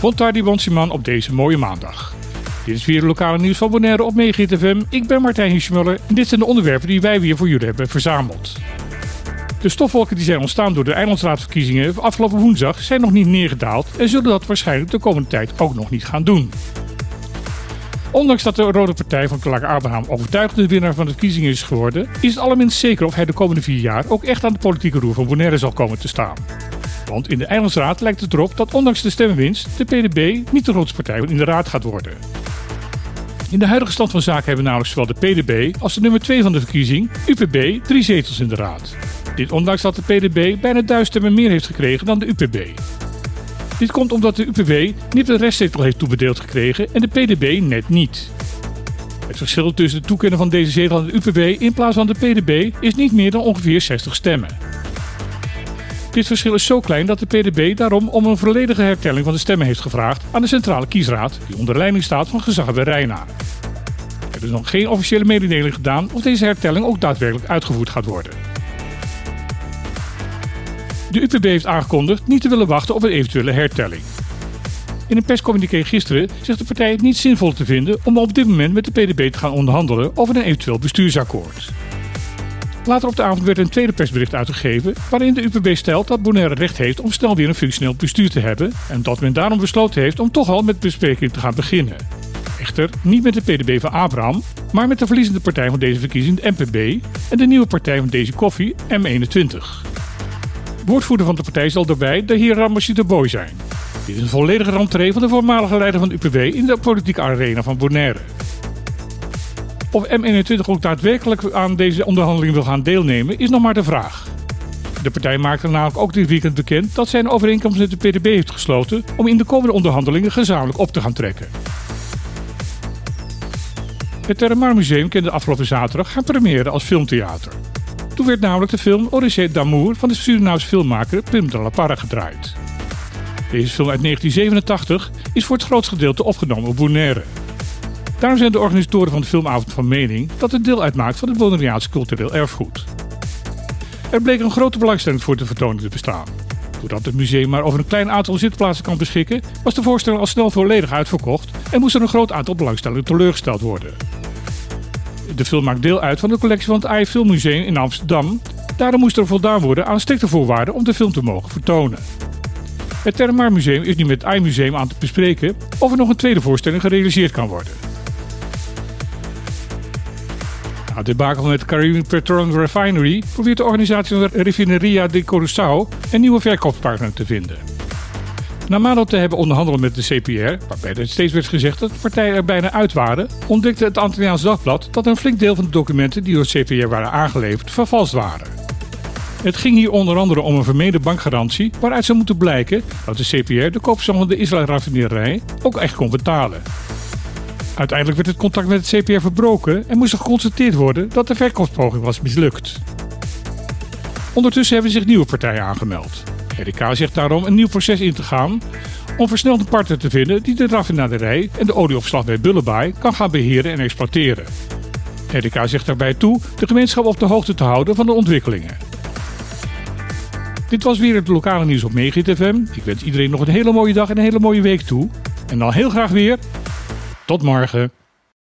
Bontardi Bonsiman op deze mooie maandag. Dit is weer het lokale nieuws van Bonaire op Megahit FM. Ik ben Martijn Hiesmuller en dit zijn de onderwerpen die wij weer voor jullie hebben verzameld. De stofwolken die zijn ontstaan door de eilandsraadverkiezingen afgelopen woensdag zijn nog niet neergedaald en zullen dat waarschijnlijk de komende tijd ook nog niet gaan doen. Ondanks dat de Rode Partij van Clark Abraham overtuigende winnaar van de verkiezingen is geworden, is het allerminst zeker of hij de komende vier jaar ook echt aan de politieke roer van Bonaire zal komen te staan. Want in de Eilandsraad lijkt het erop dat ondanks de stemmenwinst de PDB niet de grootste partij in de raad gaat worden. In de huidige stand van zaken hebben namelijk zowel de PDB als de nummer 2 van de verkiezing, UPB, drie zetels in de raad. Dit ondanks dat de PDB bijna duizend stemmen meer heeft gekregen dan de UPB. Dit komt omdat de UPB niet de restzetel heeft toebedeeld gekregen en de PDB net niet. Het verschil tussen het toekennen van deze zetel aan de UPB in plaats van de PDB is niet meer dan ongeveer 60 stemmen. Dit verschil is zo klein dat de PDB daarom om een volledige hertelling van de stemmen heeft gevraagd aan de Centrale Kiesraad, die onder leiding staat van gezaghebbij Reina. Er is nog geen officiële mededeling gedaan of deze hertelling ook daadwerkelijk uitgevoerd gaat worden. De UPB heeft aangekondigd niet te willen wachten op een eventuele hertelling. In een perscommuniqué gisteren zegt de partij het niet zinvol te vinden om op dit moment met de PDB te gaan onderhandelen over een eventueel bestuursakkoord. Later op de avond werd een tweede persbericht uitgegeven waarin de UPB stelt dat Bonaire recht heeft om snel weer een functioneel bestuur te hebben en dat men daarom besloten heeft om toch al met besprekingen te gaan beginnen. Echter niet met de PDB van Abraham, maar met de verliezende partij van deze verkiezing, de MPB, en de nieuwe partij van deze koffie, M21. Woordvoerder van de partij zal daarbij de heer Ramachita Boy zijn. Dit is een volledige rentree van de voormalige leider van de UPB in de politieke arena van Bonaire. Of M21 ook daadwerkelijk aan deze onderhandelingen wil gaan deelnemen, is nog maar de vraag. De partij maakte namelijk ook dit weekend bekend dat zij een overeenkomst met de PDB heeft gesloten om in de komende onderhandelingen gezamenlijk op te gaan trekken. Het Terramar Museum kende afgelopen zaterdag haar première als filmtheater. Toen werd namelijk de film Odyssee d'Amour van de Surinaamse filmmaker Pim de la Parra gedraaid. Deze film uit 1987 is voor het grootste gedeelte opgenomen op Bonaire. Daarom zijn de organisatoren van de filmavond van mening dat het deel uitmaakt van het Bonaireaans cultureel erfgoed. Er bleek een grote belangstelling voor de vertoning te bestaan. Doordat het museum maar over een klein aantal zitplaatsen kan beschikken, was de voorstelling al snel volledig uitverkocht en moest er een groot aantal belangstellenden teleurgesteld worden. De film maakt deel uit van de collectie van het AI Filmmuseum in Amsterdam. Daarom moest er voldaan worden aan strikte voorwaarden om de film te mogen vertonen. Het Termar Museum is nu met het AI Museum aan te bespreken of er nog een tweede voorstelling gerealiseerd kan worden. Na de bakel met Caribbean Petroleum Refinery probeert de organisatie van Refineria de Curaçao een nieuwe verkoopspartner te vinden. Na maanden te hebben onderhandeld met de CPR, waarbij er steeds werd gezegd dat de partijen er bijna uit waren, ontdekte het Antilliaans Dagblad dat een flink deel van de documenten die door de CPR waren aangeleverd vervalst waren. Het ging hier onder andere om een vermeende bankgarantie waaruit zou moeten blijken dat de CPR de koopsom van de Israël raffinerij ook echt kon betalen. Uiteindelijk werd het contact met het CPR verbroken en moest er geconstateerd worden dat de verkoopspoging was mislukt. Ondertussen hebben zich nieuwe partijen aangemeld. RDK zegt daarom een nieuw proces in te gaan om versneld een partner te vinden die de raffinaderij en de olieopslag bij Bullebaai kan gaan beheren en exploiteren. RDK zegt daarbij toe de gemeenschap op de hoogte te houden van de ontwikkelingen. Dit was weer het lokale nieuws op Megit FM. Ik wens iedereen nog een hele mooie dag en een hele mooie week toe. En dan heel graag weer tot morgen.